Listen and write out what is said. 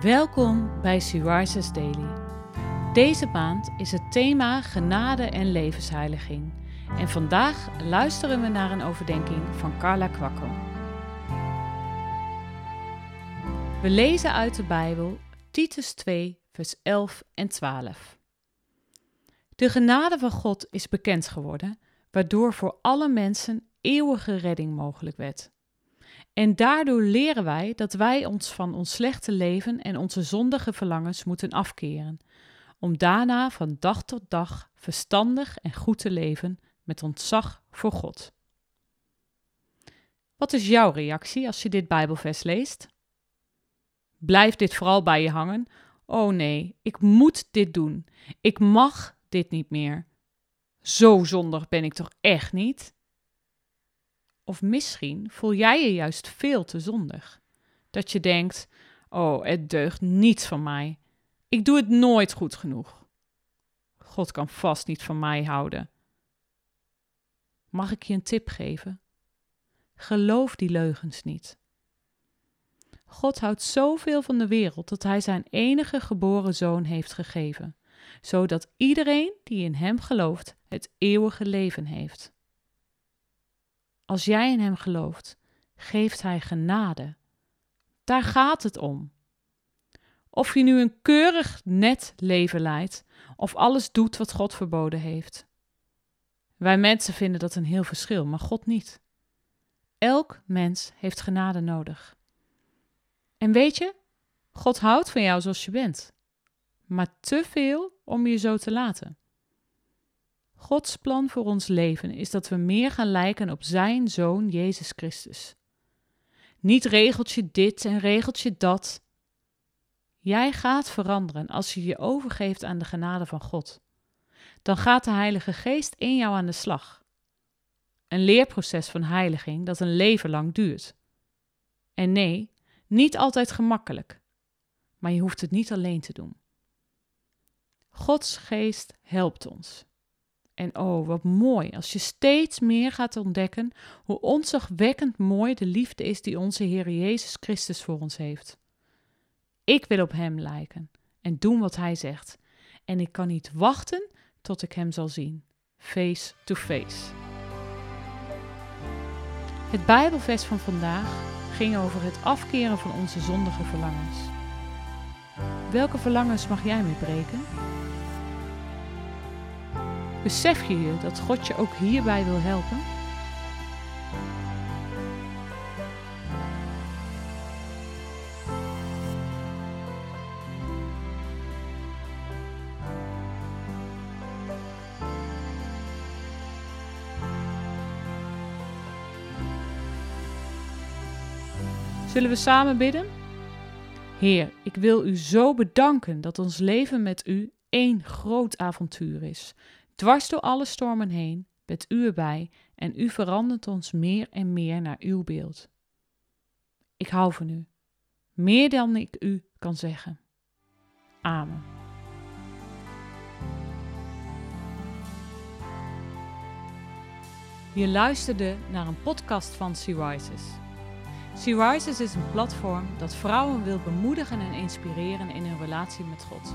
Welkom bij Syriza's Daily. Deze maand is het thema genade en levensheiliging. En vandaag luisteren we naar een overdenking van Carla Kwakkel. We lezen uit de Bijbel Titus 2, vers 11 en 12. De genade van God is bekend geworden, waardoor voor alle mensen eeuwige redding mogelijk werd. En daardoor leren wij dat wij ons van ons slechte leven en onze zondige verlangens moeten afkeren, om daarna van dag tot dag verstandig en goed te leven met ontzag voor God. Wat is jouw reactie als je dit Bijbelvers leest? Blijf dit vooral bij je hangen. Oh nee, ik moet dit doen. Ik mag dit niet meer. Zo zondig ben ik toch echt niet? Of misschien voel jij je juist veel te zondig. Dat je denkt: Oh, het deugt niets van mij. Ik doe het nooit goed genoeg. God kan vast niet van mij houden. Mag ik je een tip geven? Geloof die leugens niet. God houdt zoveel van de wereld dat Hij Zijn enige geboren zoon heeft gegeven, zodat iedereen die in Hem gelooft het eeuwige leven heeft. Als jij in Hem gelooft, geeft Hij genade. Daar gaat het om. Of je nu een keurig net leven leidt, of alles doet wat God verboden heeft. Wij mensen vinden dat een heel verschil, maar God niet. Elk mens heeft genade nodig. En weet je, God houdt van jou zoals je bent, maar te veel om je zo te laten. Gods plan voor ons leven is dat we meer gaan lijken op Zijn Zoon Jezus Christus. Niet regeltje dit en regeltje dat. Jij gaat veranderen als je je overgeeft aan de genade van God. Dan gaat de Heilige Geest in jou aan de slag. Een leerproces van heiliging dat een leven lang duurt. En nee, niet altijd gemakkelijk, maar je hoeft het niet alleen te doen. Gods Geest helpt ons. En oh, wat mooi als je steeds meer gaat ontdekken hoe ontzagwekkend mooi de liefde is die onze Heer Jezus Christus voor ons heeft. Ik wil op Hem lijken en doen wat Hij zegt. En ik kan niet wachten tot ik Hem zal zien, face to face. Het Bijbelvers van vandaag ging over het afkeren van onze zondige verlangens. Welke verlangens mag jij mee breken? Besef je je dat God je ook hierbij wil helpen? Zullen we samen bidden? Heer, ik wil u zo bedanken dat ons leven met u één groot avontuur is. Dwars door alle stormen heen bent u erbij en u verandert ons meer en meer naar uw beeld. Ik hou van u, meer dan ik u kan zeggen. Amen. Je luisterde naar een podcast van Sea Rises. Sea Rises is een platform dat vrouwen wil bemoedigen en inspireren in hun relatie met God.